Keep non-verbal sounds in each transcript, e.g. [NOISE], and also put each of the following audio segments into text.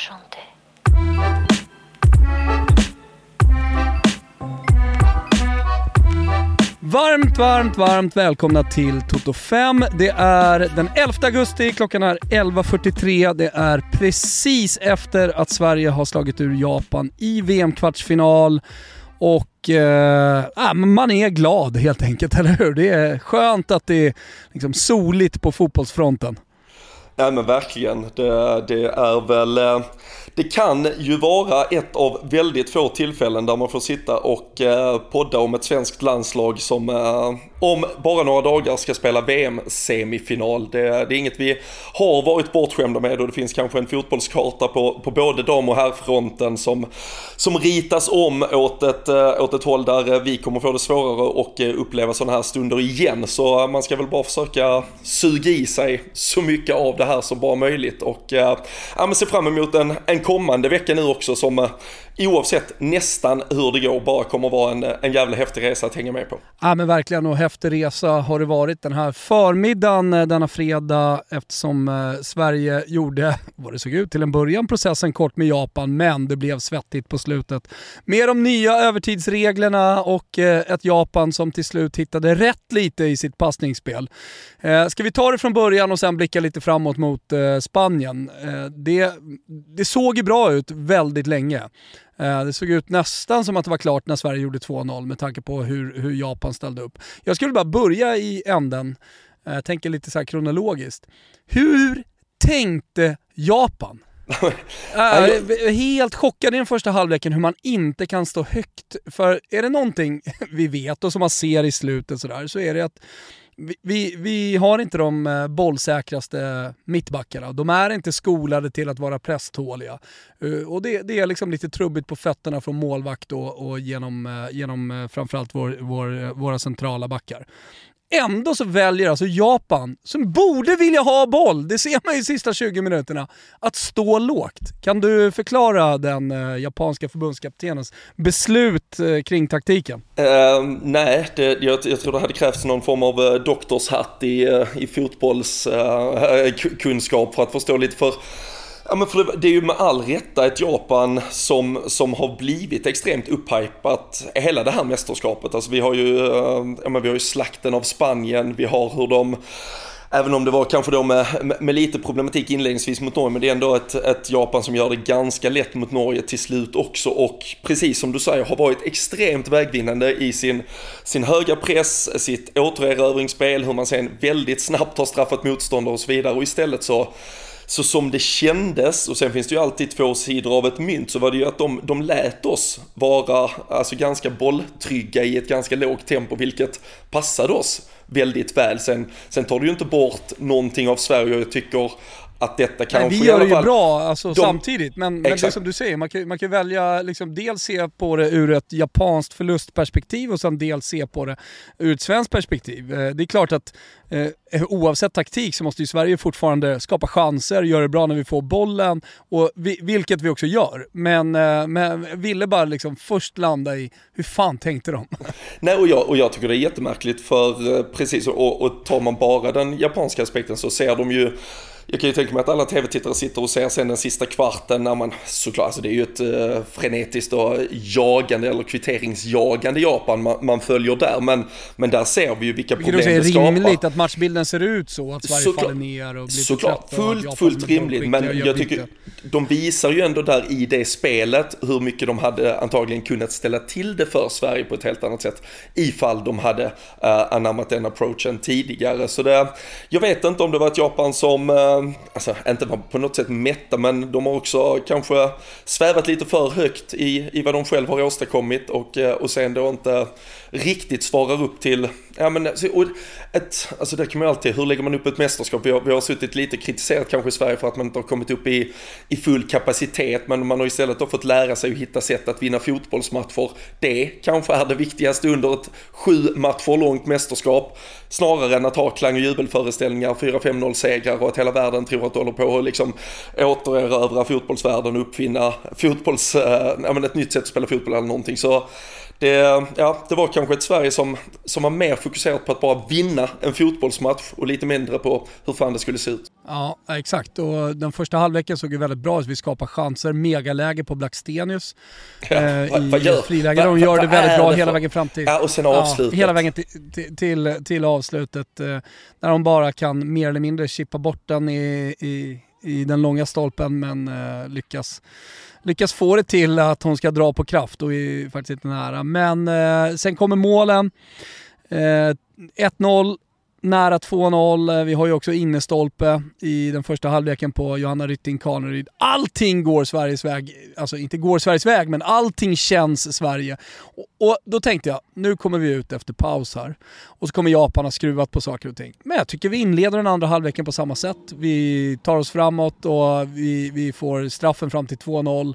chanter. Varmt, varmt, varmt välkomna till Toto 5. Det är den 11 augusti, klockan är 11.43. Det är precis efter att Sverige har slagit ur Japan i VM-kvartsfinal. Och eh, ah, man är glad helt enkelt, [LAUGHS] eller hur? Det är skönt att det är liksom soligt på fotbollsfronten. Ja men verkligen, det, det, är väl, eh, det kan ju vara ett av väldigt få tillfällen där man får sitta och eh, podda om ett svenskt landslag som eh, om bara några dagar ska spela VM-semifinal. Det, det, är inget vi har varit bortskämda med och det finns kanske en fotbollskarta på, på både dam och herrfronten som, som ritas om åt ett, eh, åt ett håll där eh, vi kommer få det svårare och eh, uppleva sådana här stunder igen. Så man ska väl bara försöka suga i sig så mycket av det här som bara möjligt och ja, se fram emot en, en kommande vecka nu också som eh, oavsett nästan hur det går bara kommer vara en, en jävla häftig resa att hänga med på. Ja men verkligen och häftig resa har det varit den här förmiddagen eh, denna fredag eftersom eh, Sverige gjorde, [LAUGHS] vad det såg ut till en början, processen kort med Japan men det blev svettigt på slutet. Med de nya övertidsreglerna och eh, ett Japan som till slut hittade rätt lite i sitt passningsspel. Eh, ska vi ta det från början och sen blicka lite framåt mot eh, Spanien? Eh, det, det såg ju bra ut väldigt länge. Eh, det såg ut nästan som att det var klart när Sverige gjorde 2-0 med tanke på hur, hur Japan ställde upp. Jag skulle bara börja i änden, jag eh, tänker lite så här kronologiskt. Hur tänkte Japan? [LAUGHS] äh, helt chockad i den första halvleken hur man inte kan stå högt. För är det någonting [LAUGHS] vi vet och som man ser i slutet sådär så är det att vi, vi, har inte de eh, bollsäkraste mittbackarna. De är inte skolade till att vara presståliga. Eh, och det, det, är liksom lite trubbigt på fötterna från målvakt och, och genom, eh, genom framförallt vår, vår, våra centrala backar. Ändå så väljer alltså Japan, som borde vilja ha boll, det ser man ju de sista 20 minuterna, att stå lågt. Kan du förklara den eh, japanska förbundskaptenens beslut eh, kring taktiken? Uh, nej, det, jag, jag, tror det hade krävts någon form av uh, doktorshatt i, uh, i fotbollskunskap eh, uh, för att förstå lite för Ja men för det är ju med all rätta ett Japan som, som har blivit extremt upphypat hela det här mästerskapet. Alltså vi har ju, eh, ja men vi har ju slakten av Spanien, vi har hur de Även om det var kanske då med, med, med, lite problematik inledningsvis mot Norge, men det är ändå ett, ett, Japan som gör det ganska lätt mot Norge till slut också och precis som du säger har varit extremt vägvinnande i sin, sin höga press, sitt återerövringsspel, hur man sen väldigt snabbt har straffat motståndare och så vidare och istället så så som det kändes, och sen finns det ju alltid två sidor av ett mynt, så var det ju att de, de lät oss vara alltså ganska bolltrygga i ett ganska lågt tempo, vilket passade oss väldigt väl. Sen, sen tar du ju inte bort någonting av Sverige och jag tycker att detta kanske Nej, vi gör det ju bra alltså, de, samtidigt, men, men, det är som du säger, man kan, man kan välja liksom, dels se på det ur ett japanskt förlustperspektiv och sen dels se på det ur ett svenskt perspektiv. Eh, det är klart att eh, oavsett taktik så måste ju Sverige fortfarande skapa chanser, göra det bra när vi får bollen, och vi, vilket vi också gör. Men, eh, men ville bara liksom först landa i, hur fan tänkte de? [LAUGHS] Nej, och jag, och jag tycker det är jättemärkligt för eh, precis, och, och tar man bara den japanska aspekten så ser de ju jag kan ju tänka mig att alla tv-tittare sitter och ser sen den sista kvarten när man såklart, alltså det är ju ett uh, frenetiskt och jagande eller kvitteringsjagande Japan man, man, följer där. Men, men där ser vi ju vilka problem det skapar. Det är rimligt att matchbilden ser ut så, att Sverige såklart, faller ner och blir Såklart, fullt, fullt rimligt. Men jag tycker de visar ju ändå där i det spelet hur mycket de hade antagligen kunnat ställa till det för Sverige på ett helt annat sätt ifall de hade uh, anammat den approachen tidigare. Så det, jag vet inte om det var ett Japan som uh, Eh, alltså inte på något sätt mätta, men de har också kanske svävat lite för högt i, i vad de själva har åstadkommit och, eh, och sen då inte riktigt svarar upp till, ja men och ett, alltså det kan man ju alltid, hur lägger man upp ett mästerskap? Vi har, vi har suttit lite kritiserat kanske i Sverige för att man inte har kommit upp i, i full kapacitet, men man har istället då fått lära sig att hitta sätt att vinna fotbollsmatcher. Det kanske är det viktigaste under ett sju matcher långt mästerskap, snarare än att ha klang och jubelföreställningar, 4-5-0 segrar och att hela världen tror att du håller på att liksom återerövra fotbollsvärlden och uppfinna fotbolls, äh, ett nytt sätt att spela fotboll eller någonting. Så det, ja, det var kanske ett Sverige som, som var mer fokuserat på att bara vinna en fotbollsmatch och lite mindre på hur fan det skulle se ut. Ja, exakt. Och den första halvleken såg ju väldigt bra ut. Vi skapade chanser, megaläge på Blackstenius ja, eh, vad, vad gör, friläge. De gör det väldigt bra hela vägen fram till... Ja, och sen avslutet. Ja, hela vägen till, till, till, till avslutet. Eh, när de bara kan mer eller mindre chippa bort den i, i, i den långa stolpen men eh, lyckas lyckas få det till att hon ska dra på kraft och är faktiskt inte nära. Men eh, sen kommer målen. Eh, 1-0 nära 2-0. Eh, vi har ju också innestolpe i den första halvleken på Johanna Rytting Kaneryd. Allting går Sveriges väg. Alltså inte går Sveriges väg, men allting känns Sverige. Och, och, då tänkte jag, nu kommer vi ut efter paus här. Och så kommer Japan ha skruvat på saker och ting. Men jag tycker vi inleder den andra halvleken på samma sätt. Vi tar oss framåt och vi, vi får straffen fram till 2-0.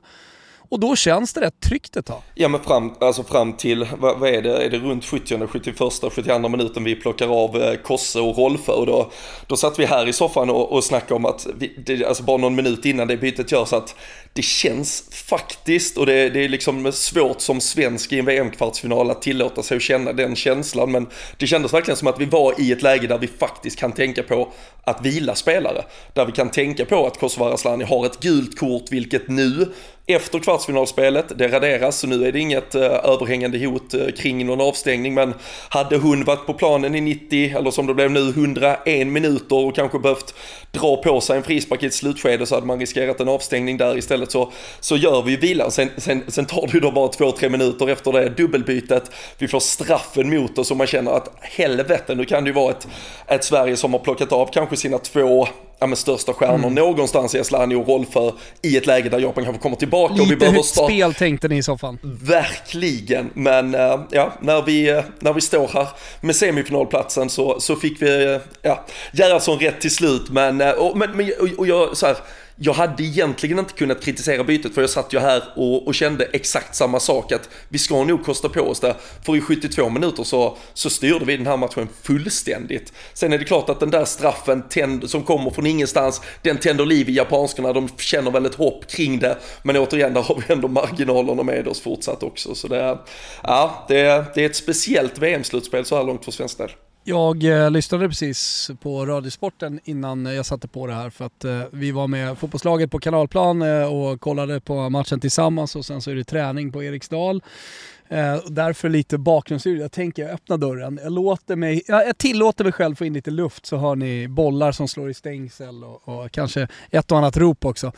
Och då känns det rätt tryggt ett tag. Ja men fram, alltså fram till, vad, vad, är det, är det runt 70, 71, 72 minuten vi plockar av eh, Kosse och Rolfö och då, då satt vi här i soffan och, och snackade om att, vi, det, alltså bara någon minut innan det bytet görs att det känns faktiskt och det, det är liksom svårt som svensk i en VM-kvartsfinal att tillåta sig att känna den känslan men det kändes verkligen som att vi var i ett läge där vi faktiskt kan tänka på att vila spelare. Där vi kan tänka på att Kosovare Asllani har ett gult kort vilket nu efter kvartsfinalspelet, det raderas så nu är det inget eh, överhängande hot eh, kring någon avstängning men hade hon varit på planen i 90 eller som det blev nu 101 minuter och kanske behövt dra på sig en frispark i ett slutskede så hade man riskerat en avstängning där istället så, så gör vi ju vilan. Sen, sen, sen tar det ju då bara 2-3 minuter efter det dubbelbytet. Vi får straffen mot oss och man känner att helvete nu kan det ju vara ett, ett Sverige som har plockat av kanske sina två ja, största stjärnor mm. någonstans i Eslani och Rolfö i ett läge där Japan kanske kommer tillbaka Lite och vi behöver starta. spel tänkte ni i så fall. Verkligen, men äh, ja, när vi, äh, när vi står här med semifinalplatsen så, så fick vi, äh, ja, Gerhardsson rätt till slut, men, och, men, men och, och jag, så här, jag hade egentligen inte kunnat kritisera bytet för jag satt ju här och, och, kände exakt samma sak att vi ska nog kosta på oss det. För i 72 minuter så, så styrde vi den här matchen fullständigt. Sen är det klart att den där straffen tänd, som kommer från ingenstans, den tänder liv i japanskarna, de känner väl ett hopp kring det. Men återigen, där har vi ändå marginalerna med oss fortsatt också. Så det, ja, det, det är ett speciellt VM-slutspel så här långt för svensk del. Jag eh, lyssnade precis på Radiosporten innan jag satte på det här för att eh, vi var med fotbollslaget på kanalplan eh, och kollade på matchen tillsammans och sen så är det träning på Eriksdal. Eh, därför lite bakgrundsljud. Jag tänker öppna dörren. Jag, låter mig, jag, jag tillåter mig själv få in lite luft så hör ni bollar som slår i stängsel och, och kanske ett och annat rop också.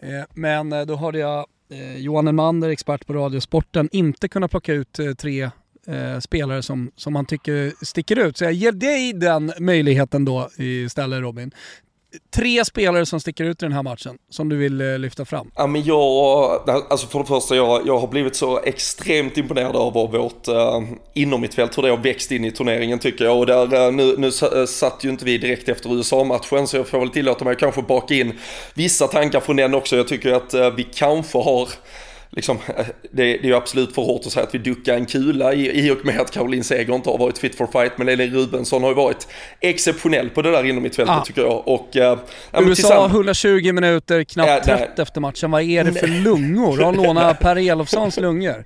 Eh, men eh, då hörde jag eh, Johan Elmander, expert på Radiosporten, inte kunna plocka ut eh, tre eh, spelare som, som man tycker sticker ut. Så jag ger dig den möjligheten då istället Robin. Tre spelare som sticker ut i den här matchen, som du vill eh, lyfta fram? Ja men jag, eh, alltså för det första, jag, jag har blivit så extremt imponerad av vårt eh, inom hur det har växt in i turneringen tycker jag. Och där, eh, nu, nu eh, satt ju inte vi direkt efter USA-matchen, så jag får väl tillåta mig att kanske baka in vissa tankar från den också. Jag tycker att eh, vi kanske har liksom, det, det, är ju absolut för hårt att säga att vi duckar en kula i, i och med att Caroline Seger inte har varit fit for fight. Men Elin Rubensson har ju varit exceptionell på det där inom mittfältet ah. tycker jag. Och, äh, USA 120 minuter, knappt ja, trött efter matchen. Vad är det för nej. lungor? Har lånat [LAUGHS] Per Elofssons lungor?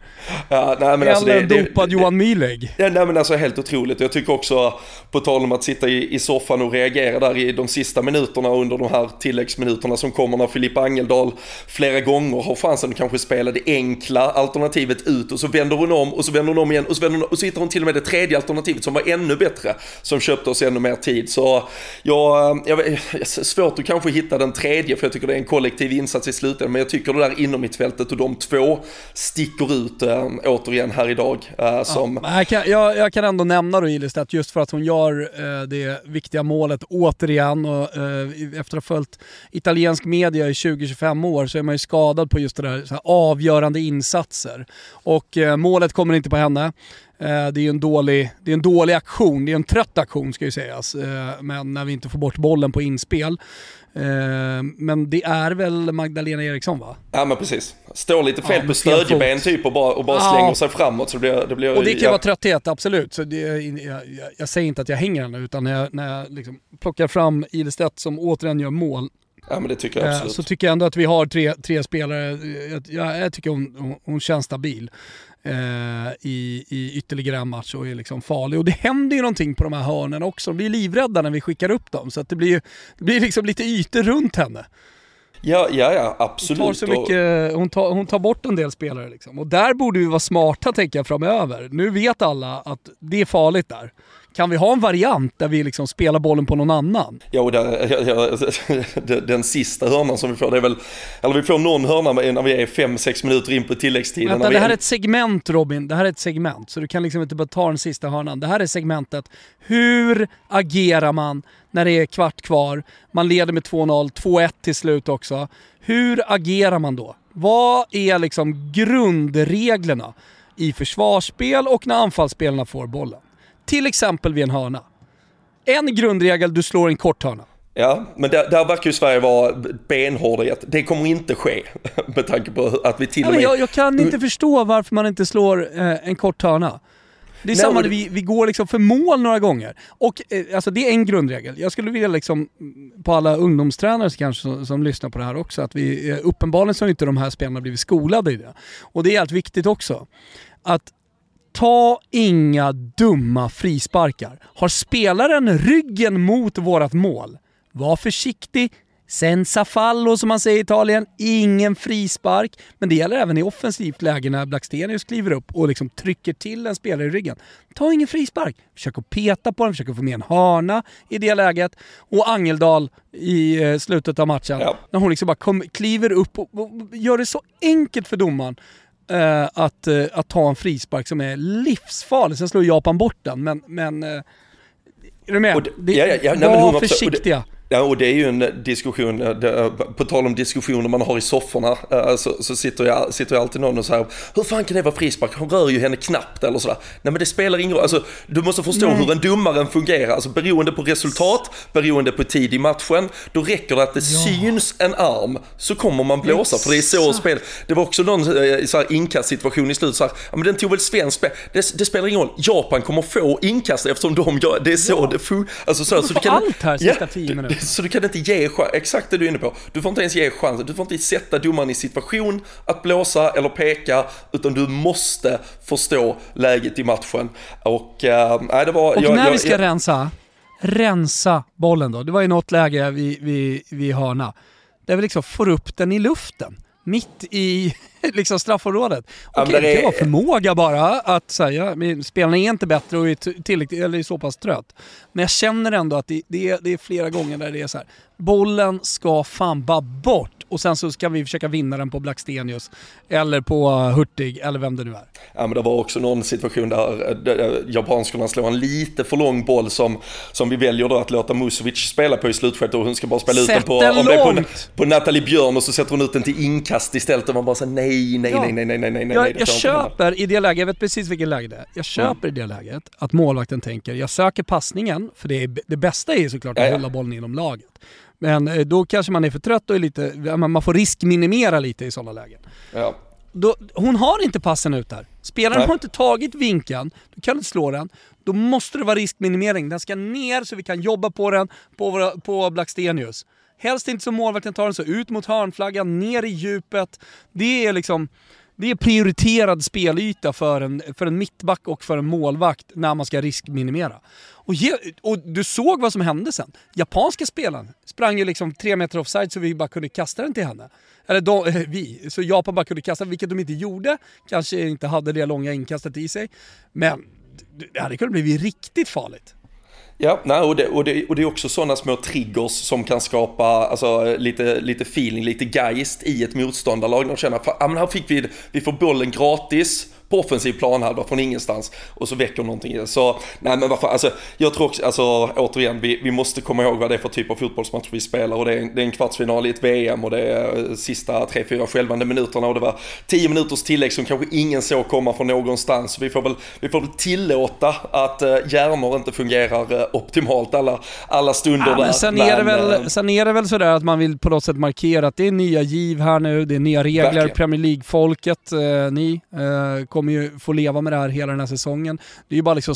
Ja, nej, men alltså Eller det, dopad det, Johan Mileg? Ja, nej men alltså helt otroligt. Jag tycker också, på tal om att sitta i, i soffan och reagera där i de sista minuterna under de här tilläggsminuterna som kommer när Filippa Angeldal flera gånger har chansen att kanske spela det enkla alternativet ut och så vänder hon om och så vänder hon om igen och så, vänder hon, och så hittar hon till och med det tredje alternativet som var ännu bättre som köpte oss ännu mer tid. Så jag, jag, svårt att kanske hitta den tredje för jag tycker det är en kollektiv insats i slutändan men jag tycker det där inom mittfältet och de två sticker ut äh, återigen här idag. Äh, som... Ja, jag, kan, jag, jag, kan ändå nämna då Ilestedt just för att hon gör äh, det viktiga målet återigen och äh, efter att ha följt italiensk media i 20-25 år så är man ju skadad på just det där så här, avgörande insatser. Och eh, målet kommer inte på henne. Eh, det är en dålig, det är en dålig aktion, det är en trött aktion ska ju sägas. Eh, men när vi inte får bort bollen på inspel. Eh, men det är väl Magdalena Eriksson va? Ja men precis. Står lite fel ja, på stödjeben typ och bara, och bara ja. slänger sig framåt. Så det blir, det blir, och det kan ja. vara trötthet, absolut. Så det, jag, jag, jag, säger inte att jag hänger henne utan när jag, när jag liksom plockar fram Ilestedt som återigen gör mål Ja men det tycker jag absolut. Så tycker jag ändå att vi har tre, tre spelare, jag, jag tycker hon, hon, hon känns stabil. Eh, i, i ytterligare en match och är liksom farlig. Och det händer ju någonting på de här hörnen också. De blir livrädda när vi skickar upp dem. Så att det blir, det blir liksom lite ytor runt henne. Ja, ja, ja absolut. Hon tar, så mycket, hon, tar, hon tar bort en del spelare liksom. Och där borde vi vara smarta tänker jag framöver. Nu vet alla att det är farligt där. Kan vi ha en variant där vi liksom spelar bollen på någon annan? Ja, och där, [LAUGHS] ja, den sista hörnan som vi får, det är väl, eller vi får någon hörna när vi är 5-6 minuter in på tilläggstiden. Vänta, det här är ett segment Robin, det här är ett segment. Så du kan liksom inte bara ta den sista hörnan. Det här är segmentet. Hur agerar man när det är kvart kvar? Man leder med 2-0, 2-1 till slut också. Hur agerar man då? Vad är liksom grundreglerna i försvarsspel och när anfallsspelarna får bollen? Till exempel vid en hörna. En grundregel, du slår en kort hörna. Ja, men där, där verkar ju Sverige vara benhårda i att det kommer inte ske. [LAUGHS] Med tanke på att vi till och med... jag, jag kan inte förstå varför man inte slår eh, en kort hörna. Det är Nej, samma, det... vi, vi går liksom för mål några gånger. Och eh, alltså det är en grundregel. Jag skulle vilja liksom, på alla ungdomstränare kanske som, som lyssnar på det här också, att vi, eh, uppenbarligen så har inte de här spelarna blivit skolade i det. Och det är helt viktigt också. Att Ta inga dumma frisparkar. Har spelaren ryggen mot vårat mål, var försiktig, senza fallo som man säger i Italien, ingen frispark. Men det gäller även i offensivt läge när Blackstenius kliver upp och liksom trycker till en spelare i ryggen. Ta ingen frispark. Försök att peta på den, försök att få med en hörna i det läget. Och Angeldal i eh, slutet av matchen, ja. när hon liksom bara kom, kliver upp och, och gör det så enkelt för domaren eh, att, eh, att ta en frispark som är livsfarlig. Sen slår Japan bort den, men, men eh, är du med? Det, ja, ja, ja, var försiktiga. Ja, och det är ju en diskussion, eh, på tal om diskussioner man har i sofforna, eh, så, så sitter, jag, sitter jag alltid någon och säger Hur fan kan det vara frispark? Hon rör ju henne knappt eller sådär. Nej men det spelar ingen roll, alltså, du måste förstå Nej. hur en domare fungerar, alltså beroende på resultat, beroende på tid i matchen, då räcker det att det ja. syns en arm så kommer man blåsa, för det är så spel. Det var också någon eh, så här, inkastsituation i slutet, så här, ja men den tog väl svensk spel, det, det, spelar ingen roll, Japan kommer få inkast eftersom de gör, det är så ja. det funkar. Alltså, så, så, så kan, allt här sista ja, tio minuter. Så [LAUGHS] du kan inte ge exakt det du är inne på. Du får inte ens ge chansen, du får inte sätta domaren i situation att blåsa eller peka, utan du måste förstå läget i matchen. Och, äh, det var... Och jag, när jag, vi ska jag, rensa, rensa bollen då. Det var ju något läge vid, vid, vid hörna, där vi liksom får upp den i luften mitt i [LAUGHS] liksom straffområdet. Okej, okay, det kan vara förmåga bara att säga, spelarna är inte bättre och är tillräckligt, eller är så pass trött. Men jag känner ändå att det, det, är, det är flera gånger där det är så här. bollen ska fan bara bort och sen så ska vi försöka vinna den på Blackstenius eller på Hurtig eller vem det nu är. Ja men det var också någon situation där, där japanskorna slår en lite för lång boll som, som vi väljer då att låta Musovic spela på i slutskedet och hon ska bara spela Sätt ut den på, den om på, på Nathalie Björn och så sätter hon ut den till inkast istället och man bara säger nej, nej, ja. nej, nej, nej, nej, nej, Jag, nej, jag köper i det läget, jag vet precis vilket läge det är, jag köper mm. i det läget att målvakten tänker, jag söker passningen, för det, är, det bästa är såklart att ja, ja. hålla bollen inom laget. Men eh, då kanske man är för trött och är lite, man får riskminimera lite i sådana lägen. Ja. Då, hon har inte passen ut där. Spelaren Nej. har inte tagit vinkeln, du kan inte slå den. Då måste det vara riskminimering. Den ska ner så vi kan jobba på den på, våra, på Blackstenius. Helst inte som målvakten tar den så ut mot hörnflaggan, ner i djupet. Det är liksom det är prioriterad spelyta för en, för en mittback och för en målvakt när man ska riskminimera. Och, ge, och du såg vad som hände sen. Japanska spelaren sprang ju liksom tre meter offside så vi bara kunde kasta den till henne. Eller de, [LAUGHS] vi, så Japan bara kunde kasta vilket de inte gjorde. Kanske inte hade det långa inkastet i sig. Men det hade kunnat bli riktigt farligt. Ja, nej, och, det, och, det, och det är också sådana små triggers som kan skapa alltså, lite, lite feeling, lite geist i ett motståndarlag. De känner att här fick vi, vi får bollen gratis på offensiv planhalva från ingenstans och så väcker någonting. Så nej men varför, alltså jag tror också, alltså återigen, vi, vi måste komma ihåg vad det är för typ av fotbollsmatch vi spelar och det är, det är en kvartsfinal i ett VM och det är sista 3-4 skälvande minuterna och det var 10 minuters tillägg som kanske ingen såg komma från någonstans. Vi får väl, vi får väl tillåta att uh, hjärnor inte fungerar uh, optimalt alla, alla stunder ja, där. Sen är, det väl, uh, sen är det väl sådär att man vill på något sätt markera att det är nya giv här nu, det är nya regler, verkligen. Premier League-folket, ni kommer ju få leva med det här hela den här säsongen. Det är ju bara liksom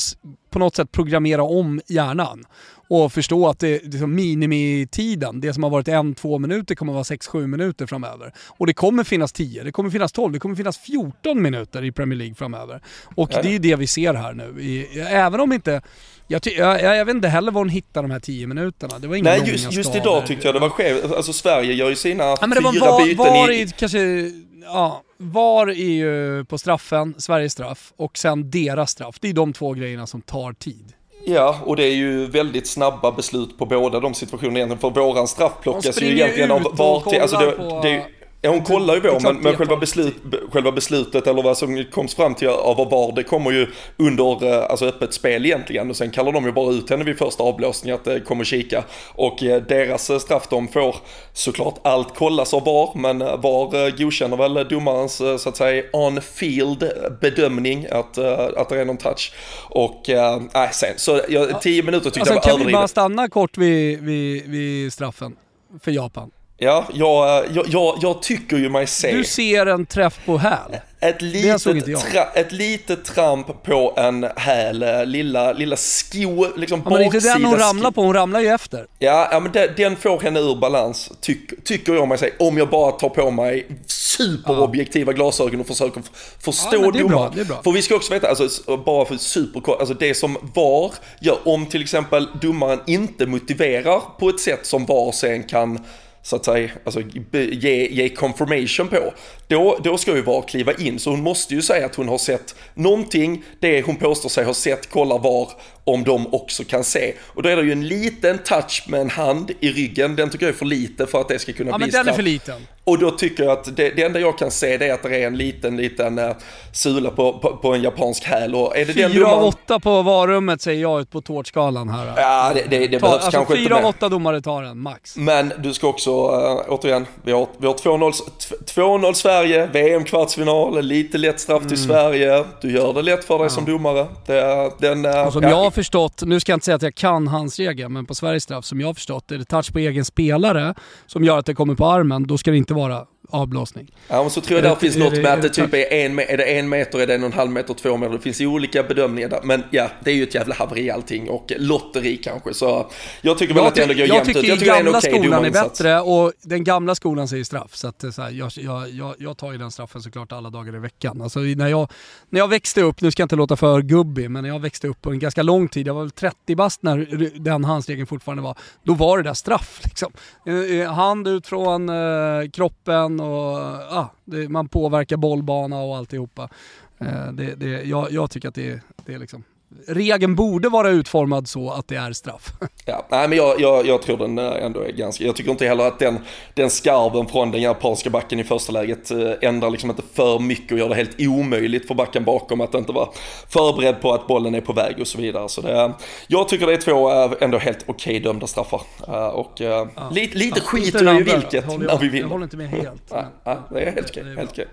på något sätt programmera om hjärnan och förstå att det, liksom minimitiden, det som har varit en, två minuter kommer att vara sex, sju minuter framöver. Och det kommer finnas 10, det kommer finnas 12, det kommer finnas 14 minuter i Premier League framöver. Och det är det vi ser här nu. I, även om inte jag, jag, jag, vet inte heller var hon hittade de här 10 minuterna. Det var inga Nej, just, just idag tyckte jag det var skevt. Alltså Sverige gör ju sina ja, men det fyra var, byten var i... Kanske, ja, VAR är ju på straffen, Sveriges straff, och sen deras straff. Det är de två grejerna som tar tid. Ja, och det är ju väldigt snabba beslut på båda de situationerna egentligen. För våran straff plockas ju egentligen av VAR till... Alltså det, det, Ja, hon kollar ju på, men, men själva, beslut, själva beslutet eller vad som koms fram till av VAR, det kommer ju under eh, alltså öppet spel egentligen. Och sen kallar de ju bara ut henne vid första avblåsning att det kommer kika. Och eh, deras straff, de får såklart allt kollas av VAR, men VAR godkänner väl domarens så att säga on-field bedömning att, att det är någon touch. Och nej, äh, sen så ja, tio minuter tyckte alltså, jag var överdrivet. Kan vi bara stanna kort vid, vid, vid straffen för Japan? Ja, jag, jag, jag, tycker ju mig se... Du ser en träff på häl. Ett litet, tra, ett litet tramp på en häl, lilla, lilla sko, liksom ja, Men inte den hon ramlar på, hon ramlar ju efter. Ja, ja men den, den får henne ur balans, tyck, tycker jag mig se. Om jag bara tar på mig superobjektiva ja. glasögon och försöker förstå ja, domaren. För vi ska också veta, alltså, bara för super, alltså det som VAR gör, om till exempel domaren inte motiverar på ett sätt som VAR sen kan så att säga, alltså ge, ge confirmation på, då, då ska ju VAR kliva in. Så hon måste ju säga att hon har sett någonting, det hon påstår sig ha sett, kolla VAR, om de också kan se. Och då är det ju en liten touch med en hand i ryggen, den tycker jag är för lite för att det ska kunna ja, bli men den straff. är för liten. Och då tycker jag att det, det enda jag kan se det är att det är en liten, liten uh, sula på, på, på, en japansk häl. Och är det fyra den av åtta på varummet säger jag ut på tårtskalan här. Ja, det, det, det Ta, behövs alltså kanske inte Fyra av åtta domare tar den, max. Men du ska också, uh, återigen, vi har, vi har 2-0 Sverige, VM-kvartsfinal, lite lätt straff till mm. Sverige. Du gör det lätt för dig ja. som domare. Det, den, uh, och som ja. jag förstått, nu ska jag inte säga att jag kan hans regel, men på Sveriges straff som jag har förstått, är det touch på egen spelare som gör att det kommer på armen, då ska det inte vara avblåsning. Ja, men så tror jag det, finns något med att det typ är en, är det en meter, är det en och en halv meter, två meter. Det finns olika bedömningar där. Men ja, det är ju ett jävla haveri allting och lotteri kanske. Så jag tycker väl jag att det ändå går jämnt ut. Jag tycker gamla okay skolan är bättre och den gamla skolan säger straff. Så att så här, jag, jag, jag, jag tar ju den straffen såklart alla dagar i veckan. Alltså, när, jag, när jag växte upp, nu ska jag inte låta för gubbig, men när jag växte upp på en ganska lång tid, jag var väl 30 bast när den handsregeln fortfarande var, då var det där straff. Liksom. Eh, eh, hand ut från eh, kroppen och ah, det, man påverkar bollbana och alltihopa. Eh, det, det, jag, jag tycker att det, det är liksom regeln borde vara utformad så att det är straff. [LAUGHS] Ja, nej men jag, jag, jag, tror den eh, ändå är ganska, jag tycker inte heller att den, den skarven från den japanska backen i första läget eh, ändrar liksom inte för mycket och gör det helt omöjligt för backen bakom att inte vara förberedd på att bollen är på väg och så vidare. Så det, jag tycker det är två eh, ändå helt okej okay dömda straffar. Och ja. lite, lite ja, skiter i vilket när vi vinner. Jag håller inte med helt. Ja, ja, det är helt okej. Okay.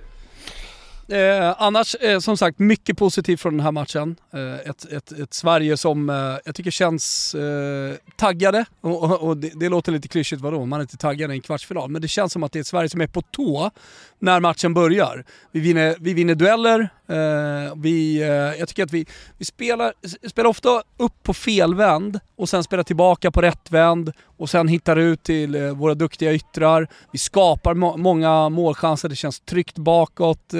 Eh, annars, eh, som sagt, mycket positivt från den här matchen. Eh, ett, ett, ett, Sverige som eh, jag tycker känns eh, taggade. Och, och, och det, det, låter lite klyschigt, vadå? Man är inte taggad i en kvartsfinal. Men det känns som att det är ett Sverige som är på tå när matchen börjar. Vi vinner, vi vinner dueller, Eh, vi, eh, jag tycker att vi, vi spelar, spelar ofta upp på felvänd och sen spelar tillbaka på rättvänd och sen hittar ut till eh, våra duktiga yttrar. Vi skapar må många målchanser, det känns tryggt bakåt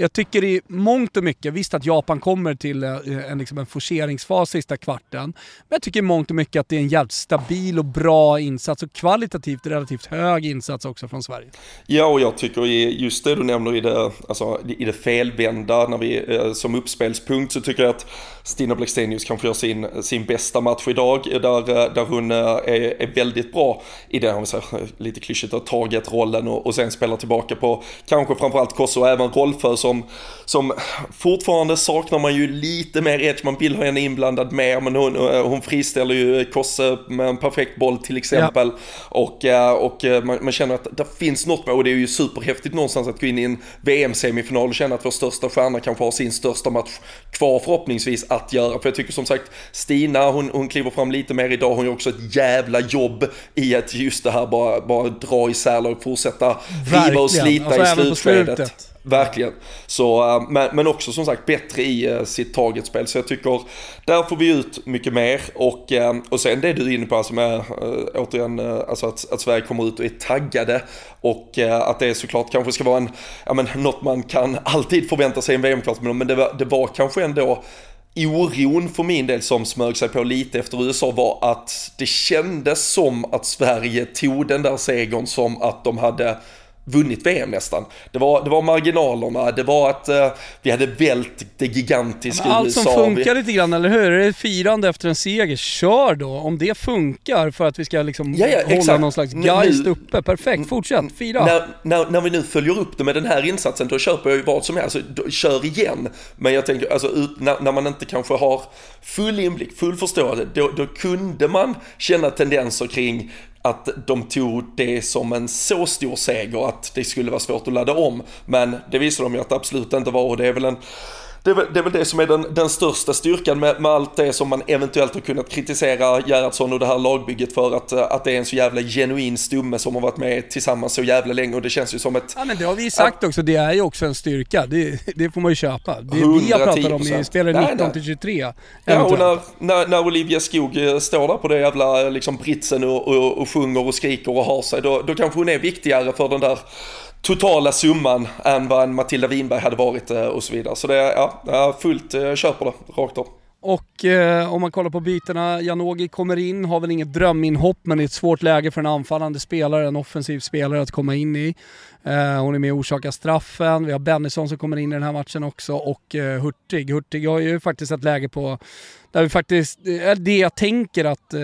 jag tycker i mångt och mycket, visst att Japan kommer till en, liksom en forceringsfas sista kvarten, men jag tycker i mångt och mycket att det är en jävligt stabil och bra insats och kvalitativt relativt hög insats också från Sverige. Ja, och jag tycker just det du nämner i det, alltså, i det felvända, när vi, eh, som uppspelspunkt så tycker jag att Stina Blackstenius kanske gör sin, sin bästa match idag, där, eh, där hon är, är väldigt bra i det, om vi säger lite klyschigt, har tagit rollen och, och sen spelar tillbaka på kanske framförallt Kosso och även Rolfö som, som fortfarande saknar man ju lite mer edge, man vill ha henne inblandad mer, men hon, hon friställer ju Kosse med en perfekt boll till exempel. Ja. Och, eh, och eh, man, man, känner att det finns något med, och det är ju superhäftigt någonstans att gå in i en VM-semifinal och känna att vår största stjärna kanske har sin största match kvar förhoppningsvis att göra. För jag tycker som sagt, Stina hon, hon kliver fram lite mer idag, hon gör också ett jävla jobb i att just det här bara, bara dra isär och fortsätta riva och slita alltså, i slutskedet. Verkligen. Så, eh, men, men också som sagt bättre i eh, sitt targetspel. Så jag tycker där får vi ut mycket mer. Och, eh, och sen det du är inne på, alltså med, återigen, alltså att, att Sverige kommer ut och är taggade. Och att det såklart kanske ska vara en, ja, men, något man kan alltid förvänta sig i en VM-kvartsfinal. Men det var, det var kanske ändå oron för min del som smög sig på lite efter USA var att det kändes som att Sverige tog den där segern som att de hade vunnit VM nästan. Det var, det var marginalerna, det var att uh, vi hade vält det gigantiska ja, Allt som funkar lite grann, eller hur? Är det firande efter en seger, kör då. Om det funkar för att vi ska liksom ja, ja, hålla exakt. någon slags geist nu, uppe. Perfekt, fortsätt, fira. När, när, när, vi nu följer upp det med den här insatsen, då köper jag ju vad som helst. Då, kör igen. Men jag tänker, alltså, ut, när, när, man inte kanske har full inblick, full förståelse, då, då kunde man känna tendenser kring att de tog det som en så stor seger att det skulle vara svårt att ladda om. Men det visade de ju att det absolut inte var och det är väl en det är, väl, det är väl det som är den, den största styrkan med, med, allt det som man eventuellt har kunnat kritisera Gerhardsson och det här lagbygget för att, att det är en så jävla genuin stumme som har varit med tillsammans så jävla länge och det känns ju som ett... Ja men det har vi sagt också, det är ju också en styrka. Det, det får man ju köpa. Det vi har pratat om i spelare 19 till 23. Ja och när, när, när Olivia Skog eh, står där på det jävla liksom britsen och, och, och sjunger och skriker och har sig, då, då kanske hon är viktigare för den där totala summan än vad en Matilda Winberg hade varit eh, och så vidare. Så det är ja, fullt eh, kör köper det rakt av. Och eh, om man kollar på bytena, Janogy kommer in, har väl inget dröminhopp men det är ett svårt läge för en anfallande spelare, en offensiv spelare att komma in i. Eh, hon är med och orsakar straffen, vi har Bennison som kommer in i den här matchen också och eh, Hurtig. Hurtig har ju faktiskt ett läge på där vi faktiskt, eh, det jag tänker att eh,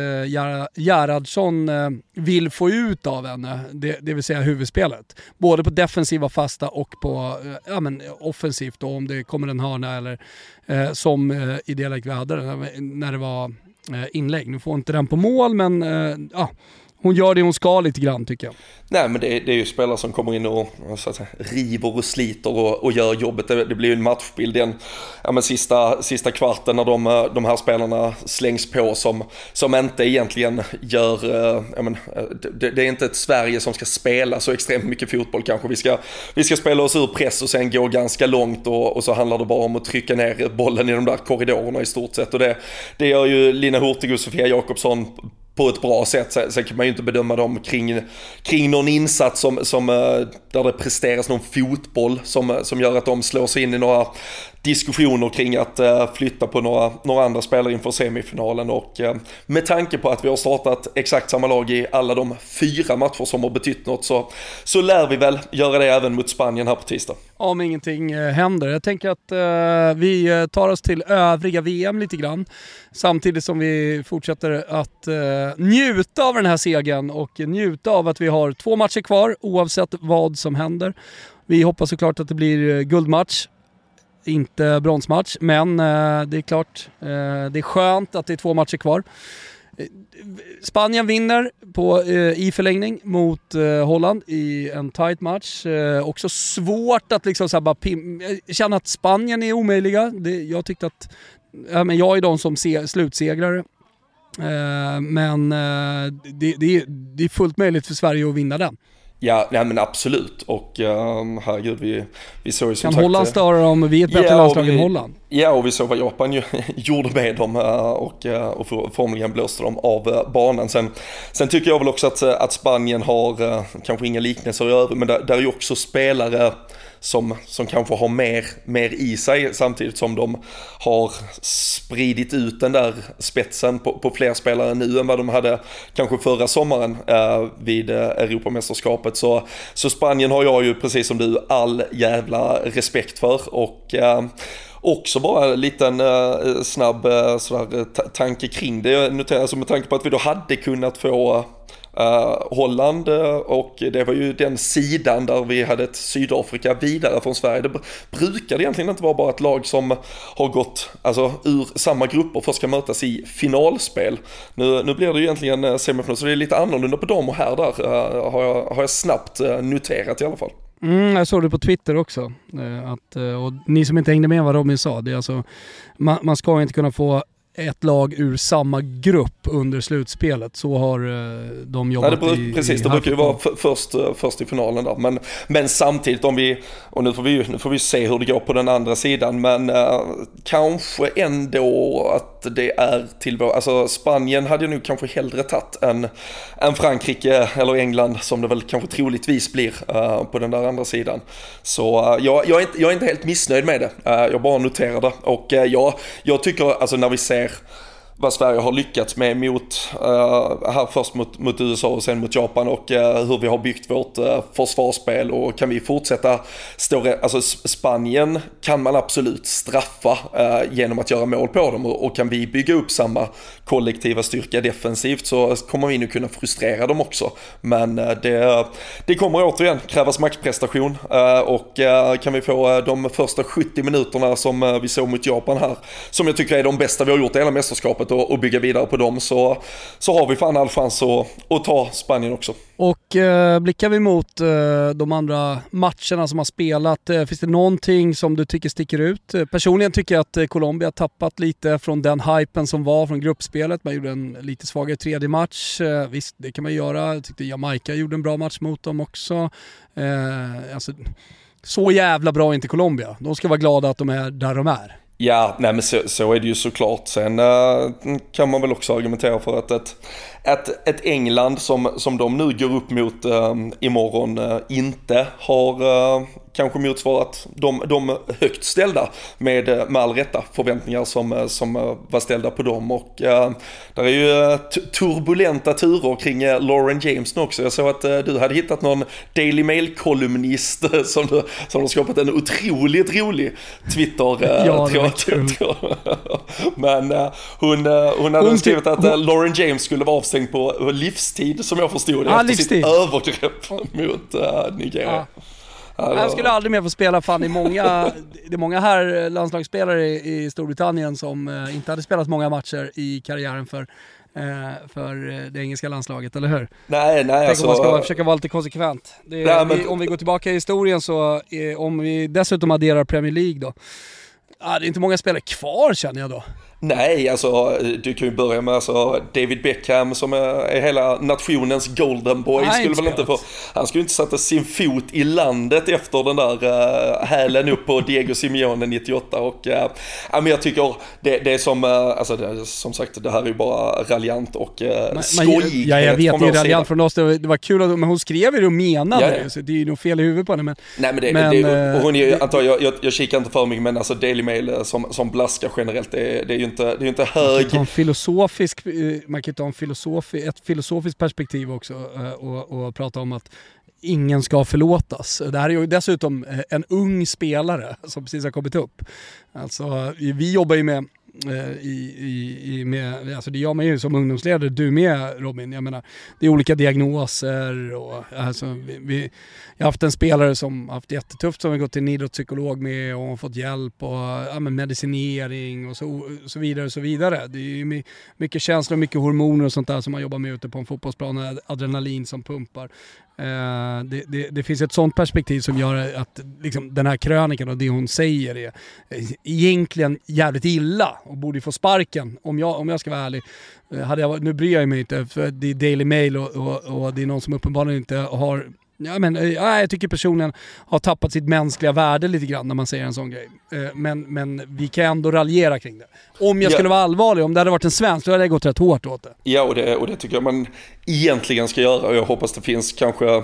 Gerhardsson eh, vill få ut av henne, det, det vill säga huvudspelet. Både på defensiva fasta och på eh, ja, men offensivt då, om det kommer en hörna eller eh, som eh, i det läget vi hade när det var eh, inlägg. Nu får inte den på mål men eh, ja, hon gör det hon ska lite grann tycker jag. Nej men det, det är ju spelare som kommer in och så att säga, river och sliter och, och gör jobbet. Det, det blir ju en matchbild den ja, men sista, sista kvarten när de, de här spelarna slängs på som, som inte egentligen gör, eh, ja, men, eh, det, det, är inte ett Sverige som ska spela så extremt mycket fotboll kanske. Vi ska, vi ska spela oss ur press och sen gå ganska långt och, och så handlar det bara om att trycka ner bollen i de där korridorerna i stort sett. Och det, det gör ju Lina Hurtig och Sofia Jakobsson på ett bra sätt. Sen kan man ju inte bedöma dem kring, kring någon insats som, som, eh, där det presteras någon fotboll som, eh, som gör att de slår sig in i några diskussioner kring att eh, flytta på några, några andra spelare inför semifinalen och eh, med tanke på att vi har startat exakt samma lag i alla de fyra matcher som har betytt något så, så lär vi väl göra det även mot Spanien här på tisdag. Om ingenting eh, händer. Jag tänker att vi tar oss till övriga VM lite grann samtidigt som vi fortsätter att njuta av den här segern och njuta av att vi har två matcher kvar oavsett vad som händer. Vi hoppas såklart att det blir guldmatch inte bronsmatch, men eh, det är klart, eh, det är skönt att det är två matcher kvar. Eh, Spanien vinner på, eh, i förlängning mot eh, Holland i en tight match. Eh, också svårt att liksom så bara pim känna att Spanien är omöjliga. Det, jag tyckte att, ja, men jag är de som se, slutsegrare. Eh, men eh, det, det, det, är fullt möjligt för Sverige att vinna den. Ja, nej men absolut. Och um, herregud, vi, vi såg ju som kan sagt... Kan Holland störa dem? Vi är ett bättre ja, landslag än Holland. Ja, och vi såg vad Japan ju, [LAUGHS] gjorde med dem uh, och, uh, och formligen blåste dem av banan. Sen, sen tycker jag väl också att, att Spanien har, kanske inga liknelser i övrigt, men där, där är ju också spelare som, som kanske har mer, mer i sig samtidigt som de har spridit ut den där spetsen på, på fler spelare nu än vad de hade kanske förra sommaren eh, vid eh, Europamästerskapet. Så, så Spanien har jag ju precis som du all jävla respekt för och eh, också bara en liten eh, snabb eh, sådär, tanke kring det. Jag noterar alltså med tanke på att vi då hade kunnat få Uh, Holland eh, och det var ju den sidan där vi hade ett Sydafrika vidare från Sverige. Det brukade egentligen inte vara bara ett lag som har gått alltså, ur samma grupper först ska mötas i finalspel. Nu, nu blir det ju egentligen eh, semifinal så det är lite annorlunda på dem och här där uh, har, jag, har jag snabbt noterat i alla fall. Mm, jag såg det på Twitter också. Att, och ni som inte hängde med vad Robin sa, det är alltså, man, man ska inte kunna få ett lag ur samma grupp under slutspelet. Så har eh, de jobbat Nej, det, i Precis, i det brukar ju vara först, eh, först i finalen där. Men, men samtidigt om vi, och nu får vi, nu får vi se hur det går på den andra sidan, men eh, kanske ändå att det är till vår, alltså Spanien hade jag nog kanske hellre tagit än, än Frankrike eller England som det väl kanske troligtvis blir eh, på den där andra sidan. Så eh, jag, jag, är inte, jag är inte helt missnöjd med det, jag bara noterar det. Och uh, jag, jag tycker, alltså när vi ser erg vad Sverige har lyckats med mot, uh, här först mot, mot USA och sen mot Japan och uh, hur vi har byggt vårt uh, försvarsspel och kan vi fortsätta stå, alltså Spanien kan man absolut straffa genom att göra mål på dem och, och kan vi bygga upp samma kollektiva styrka defensivt så kommer vi nu kunna frustrera dem också. Men det, det kommer återigen krävas maktprestation och kan vi få de första 70 minuterna som vi såg mot Japan här, som jag tycker är de bästa vi har gjort i hela mästerskapet och, och bygga vidare på dem så, så har vi fan all chans att, att ta Spanien också. Och eh, blickar vi mot eh, de andra matcherna som har spelat, eh, finns det någonting som du tycker sticker ut? Personligen tycker jag att eh, Colombia har tappat lite från den hypen som var från gruppspelet. Man gjorde en lite svagare tredje match. Eh, visst, det kan man göra. Jag tyckte Jamaica gjorde en bra match mot dem också. Eh, alltså, så jävla bra är inte Colombia. De ska vara glada att de är där de är. Ja, nej men så, så är det ju såklart. Sen uh, kan man väl också argumentera för att ett, ett, ett England som, som de nu går upp mot uh, imorgon uh, inte har uh, kanske motsvarat de, de högt ställda med, med all rätta förväntningar som, som var ställda på dem. Och uh, där är ju turbulenta turer kring Lauren James nu också. Jag såg att du hade hittat någon Daily Mail-kolumnist som, du, som har skapat en otroligt rolig Twitter. ja, det var kul. [LAUGHS] Men hon, hon hade hon skrivit att hon... Lauren James skulle vara avstängd på livstid som jag förstod det. Ah, efter livstid. sitt övergrepp mot Nigeria. Ah. Alltså. Jag skulle aldrig mer få spela, fan det är många, det är många här landslagsspelare i Storbritannien som inte hade spelat många matcher i karriären för för det engelska landslaget, eller hur? Nej, nej Tänk alltså... om man ska försöka vara lite konsekvent. Det, nej, men... vi, om vi går tillbaka i historien så, om vi dessutom adderar Premier League då, ah, det är inte många spelare kvar känner jag då. Nej, alltså du kan ju börja med alltså, David Beckham som är hela nationens golden boy. Nej, skulle väl inte få, han skulle inte sätta sin fot i landet efter den där uh, hälen upp på Diego Simeone 98. Och, uh, men jag tycker det, det är som, uh, alltså det, som sagt det här är ju bara raljant och uh, skojighet Ja, jag vet det är raljant från oss. Det var, det var kul, att, men hon skrev det och menade Ja, det. ja. Så det är ju nog fel i huvudet på henne. Men, Nej men det, Men, det och hon är antar jag, jag, jag kikar inte för mycket men alltså Daily Mail som, som blaskar generellt det, det är ju inte, det är inte hög... man kan ta en filosofisk, eh, man kan ta en filosofi, ett filosofiskt perspektiv också eh, och, och prata om att ingen ska förlåtas. Det här är ju dessutom eh, en ung spelare som precis har kommit upp. Alltså, vi jobbar ju med Eh, i, i, i med, alltså det gör man ju som ungdomsledare, du med Robin. Jag menar, det är olika diagnoser och alltså, vi, vi, jag har haft en spelare som haft jättetufft som vi gått till en idrottspsykolog med och har fått hjälp och ja, medicinering och så, så vidare och så vidare. Det är ju mycket känslor, mycket hormoner och sånt där som man jobbar med ute på en fotbollsplan, adrenalin som pumpar. Eh, det, det, det finns ett sånt perspektiv som gör att liksom, den här krönikan och det hon säger är eh, egentligen jävligt illa och borde få sparken om jag, om jag ska vara ärlig. Eh, Hade jag, nu bryr jag mig inte för det är Daily Mail och, och, och det är någon som uppenbarligen inte har Ja, men, eh, ja, jag tycker personen har tappat sitt mänskliga värde lite grann när man säger en sån grej. Eh, Men, men vi kan ändå raljera kring det. Om jag Ja. skulle vara allvarlig, om det hade varit en svensk, då hade jag gått rätt hårt åt det. Ja, och det, och det tycker jag man egentligen ska göra jag hoppas det finns kanske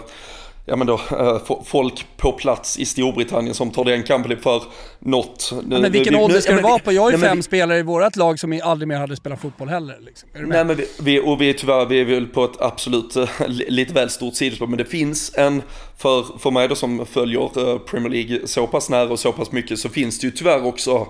Ja men då, eh, fo- folk på plats i Storbritannien som tar den kampen för något. Nu- men vilken ålder ska det vara på? Jag har ju fem vi- spelare i vårt lag som aldrig mer hade spelat fotboll heller. Liksom. Nej men vi, och vi är tyvärr, vi är väl på ett absolut eh, [LAUGHS] li- lite väl stort sidospår. Men det finns en, för, för mig då som följer eh, Premier League så pass nära och så pass mycket så finns det ju tyvärr också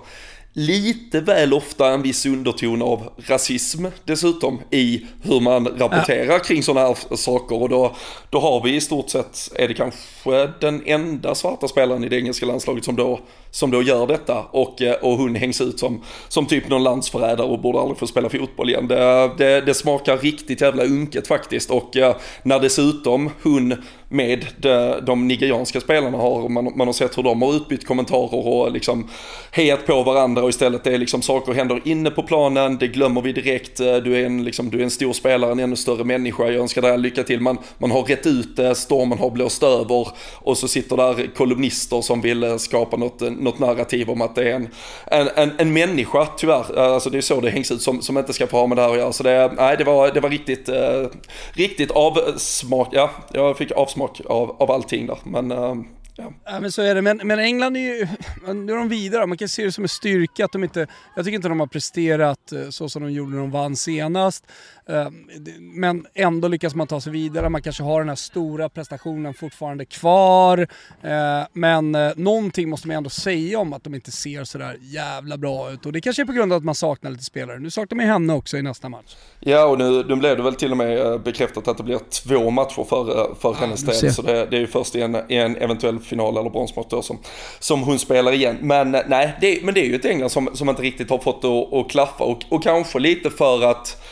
lite väl ofta en viss underton av rasism dessutom i hur man rapporterar kring sådana här saker. Och då, då har vi i stort sett, är det kanske den enda svarta spelaren i det engelska landslaget som då, som då gör detta. Och, eh, och hon hängs ut som, som typ någon landsförrädare och borde aldrig få spela fotboll igen. Det, det, det smakar riktigt jävla unket faktiskt. Och eh, när dessutom hon med de, de nigerianska spelarna har. Man, man har sett hur de har utbytt kommentarer och liksom hejat på varandra och istället det är liksom saker händer inne på planen, det glömmer vi direkt, eh, du är en, liksom, du är en stor spelare, en ännu större människa, jag önskar dig lycka till. Man, man har rätt ut det, stormen har blåst över och så sitter där kolumnister som vill eh, skapa något, eh, något narrativ om att det är en, en, en, en människa tyvärr, alltså det är så det hängs ut, som, som inte ska få ha med det här att göra. Så det, nej, det, var, det var riktigt, eh, riktigt avsmak, ja, jag fick avsmak av, av allting där. Men eh, Ja. ja. men så är det. Men, men England är ju, nu är de vidare. Man kan se det som en styrka att de inte, jag tycker inte de har presterat eh, så som de gjorde när de vann senast. Ehm, men ändå lyckas man ta sig vidare. Man kanske har den här stora prestationen fortfarande kvar. Ehm, men eh, någonting måste man ändå säga om att de inte ser sådär jävla bra ut. Och det kanske är på grund av att man saknar lite spelare. Nu saknar man henne också i nästa match. Ja, och nu, nu blev det väl till och med eh, bekräftat att det blir två matcher för, för hennes ja, del. Så det, det, är ju först i en, i en eventuell final eller bronsmatch då som, som hon spelar igen. Men nej, det, men det är ju ett England som, som inte riktigt har fått det att klaffa och, och kanske lite för att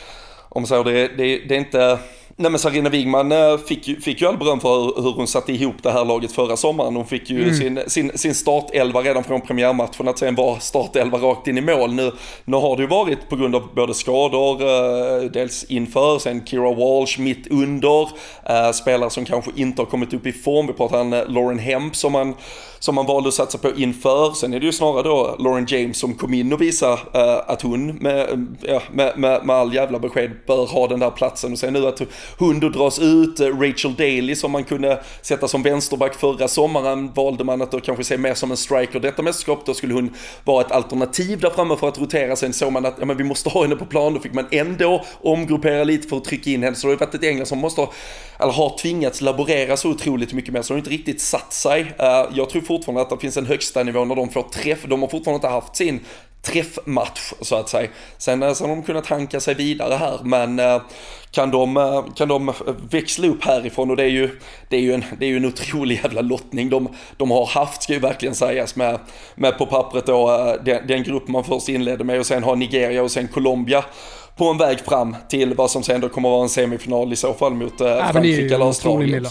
om så, det, det, det är inte Nej men Sarina Wigman eh, fick, fick ju all beröm för hur hon satte ihop det här laget förra sommaren. Hon fick ju mm. sin, sin, sin startelva redan från premiärmatchen att sen vara startelva rakt in i mål. Nu, nu har det ju varit på grund av både skador, eh, dels inför, sen Kira Walsh mitt under, eh, spelare som kanske inte har kommit upp i form. Vi pratar om Lauren Hemp som man som man valde att satsa på inför. Sen är det ju snarare då Lauren James som kom in och visade att hon med, ja, med, med, med, all jävla besked bör ha den där platsen. Och sen nu att hon då dras ut. Eh, Rachel Daly som man kunde sätta som vänsterback förra sommaren valde man att då kanske se mer som en striker detta mästerskap. Då skulle hon vara ett alternativ där framme för att rotera. Sen såg man att ja, men vi måste ha henne på plan. Då fick man ändå omgruppera lite för att trycka in henne. Så det har varit ett England som måste ha, eller har tvingats laborera så otroligt mycket mer så de har inte riktigt satt sig. Eh, jag tror fortfarande att det finns en högsta nivå när de får träff. De har fortfarande inte haft sin träffmatch så att säga. Sen eh, så har de kunnat hanka sig vidare här men eh, kan de, eh, kan de växla upp härifrån och det är ju, det är ju, en, det är ju en otrolig jävla lottning de, de har haft ska ju verkligen sägas med, med på pappret då den, den grupp man först inledde med och sen har Nigeria och sen Colombia på en väg fram till vad som sen då kommer att vara en semifinal i så fall mot ja, Frankrike eller Australien.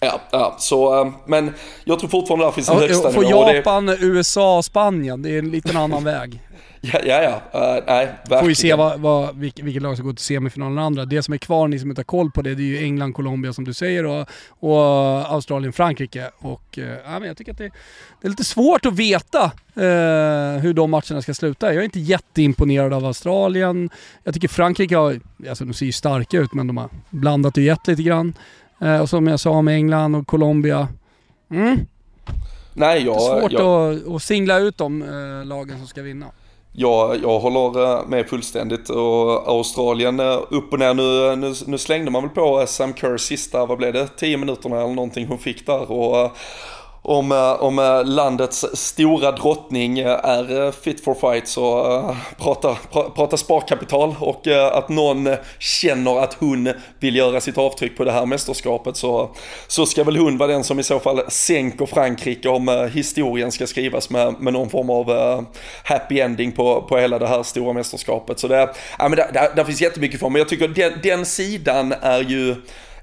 Ja, ja, så, men jag tror fortfarande det finns en ja, högsta. För Japan, det... USA, Spanien, det är en liten annan [LAUGHS] väg. Ja, ja, ja. Uh, nej, verkligen. Får vi se vad, vad, vilket, vilket lag som går till semifinalen andra. Det som är kvar, ni som inte har koll på det, det är ju England, Colombia som du säger och, och Australien, Frankrike. Och uh, ja, men jag tycker att det, det, är lite svårt att veta uh, hur de matcherna ska sluta. Jag är inte jätteimponerad av Australien. Jag tycker Frankrike har, alltså de ser ju starka ut men de har blandat och gett lite grann. Och som jag sa med England och Colombia. Mm. Nej, jag, det är svårt jag, att, att singla ut de lagen som ska vinna. Ja, jag håller eh, med fullständigt och Australien eh, upp och ner. Nu, nu, nu slängde man väl på Sam Kerr sista, vad blev det, 10 minuterna eller någonting hon fick där och eh, om, eh, om eh, landets stora drottning eh, är fit for fight så prata, prata sparkapital och att någon känner att hon vill göra sitt avtryck på det här mästerskapet så, så ska väl hon vara den som i så fall sänker Frankrike om historien ska skrivas med, med någon form av happy ending på, på hela det här stora mästerskapet. Så det, ja, men det, det, det finns jättemycket för men jag tycker den, den sidan är ju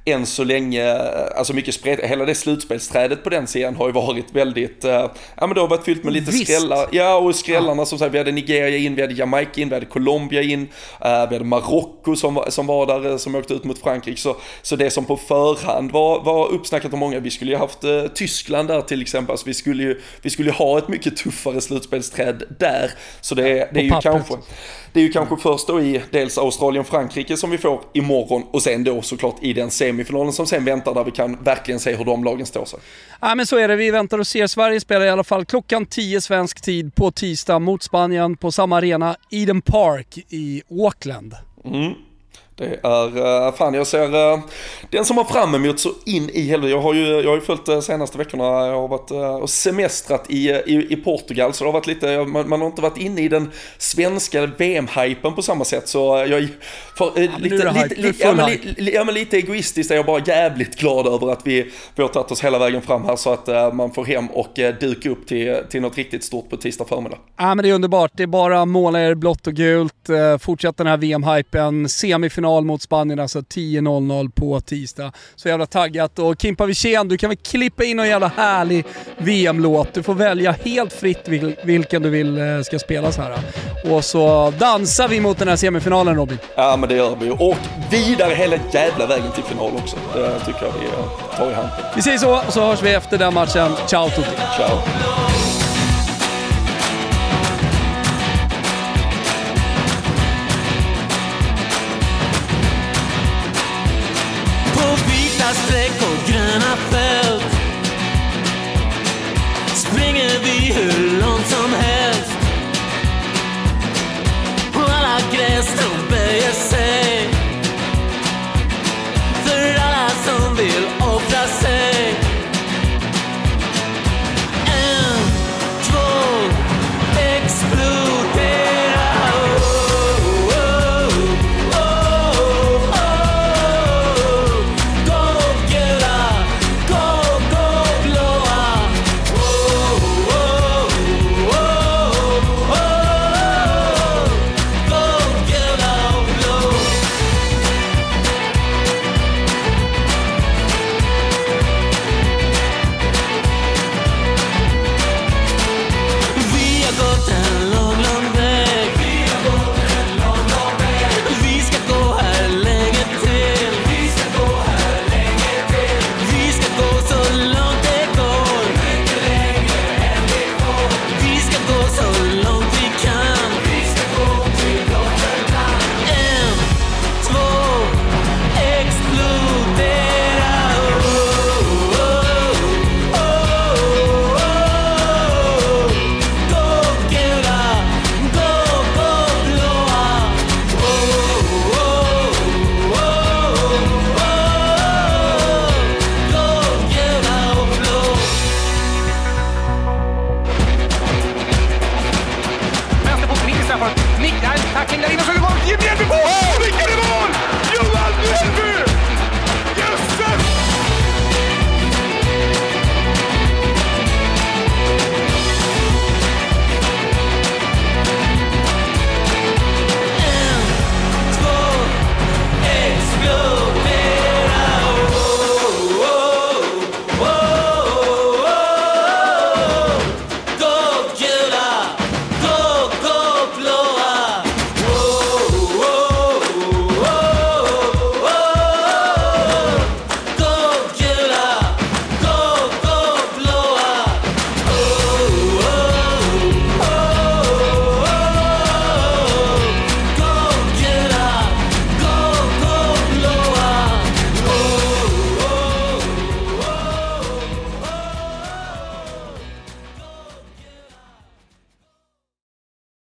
än så länge, alltså mycket spret, hela det slutspelsträdet på den sidan har ju varit väldigt, uh, ja men det har varit fyllt med lite Visst. skrällar. Ja och skrällarna ja. som sagt, vi hade Nigeria in, vi hade Jamaica in, vi hade Colombia in, uh, vi hade Marocko som, som var där, som åkte ut mot Frankrike. Så, så det som på förhand var, var uppsnackat av många, vi skulle ju haft uh, Tyskland där till exempel, alltså vi skulle ju, vi skulle ha ett mycket tuffare slutspelsträd där. Så det, det är ju pappret. kanske det är ju kanske först då i dels Australien Frankrike som vi får imorgon och sen då såklart i den semifinalen som sen väntar där vi kan verkligen se hur de lagen står sig. Ja men så är det, vi väntar och ser. Sverige spelar i alla fall klockan 10 svensk tid på tisdag mot Spanien på samma arena, Eden Park i Auckland. Mm. Det är, uh, fan jag ser, uh, den som har fram emot så in i helvete. Jag har ju, jag har ju följt uh, senaste veckorna, jag har varit uh, och semestrat i, i, i, Portugal. Så det har varit lite, man, man har inte varit inne i den svenska VM-hypen på samma sätt. Så jag, för, uh, lite, lite, lite, ja, men, li, ja, men lite egoistiskt är jag bara jävligt glad över att vi, vi har tagit oss hela vägen fram här så att man får hem och duka upp till, till något riktigt stort på tisdag förmiddag. Ja men det är underbart, det är bara måla er blått och gult, fortsätt den här VM-hypen, semifinal final mot Spanien, alltså 10.00 på tisdag. Så jävla taggat. Och Kimpa Wirsén, du kan väl klippa in någon jävla härlig VM-låt. Du får välja helt fritt vilken du vill eh, ska spelas här. Och så dansar vi mot den här semifinalen Robin. Ja men det gör vi. Och vidare hela jävla vägen till final också. Det tycker jag vi tar i hand. Vi säger så, och så hörs vi efter den matchen. Ciao tutti. Ciao. På vita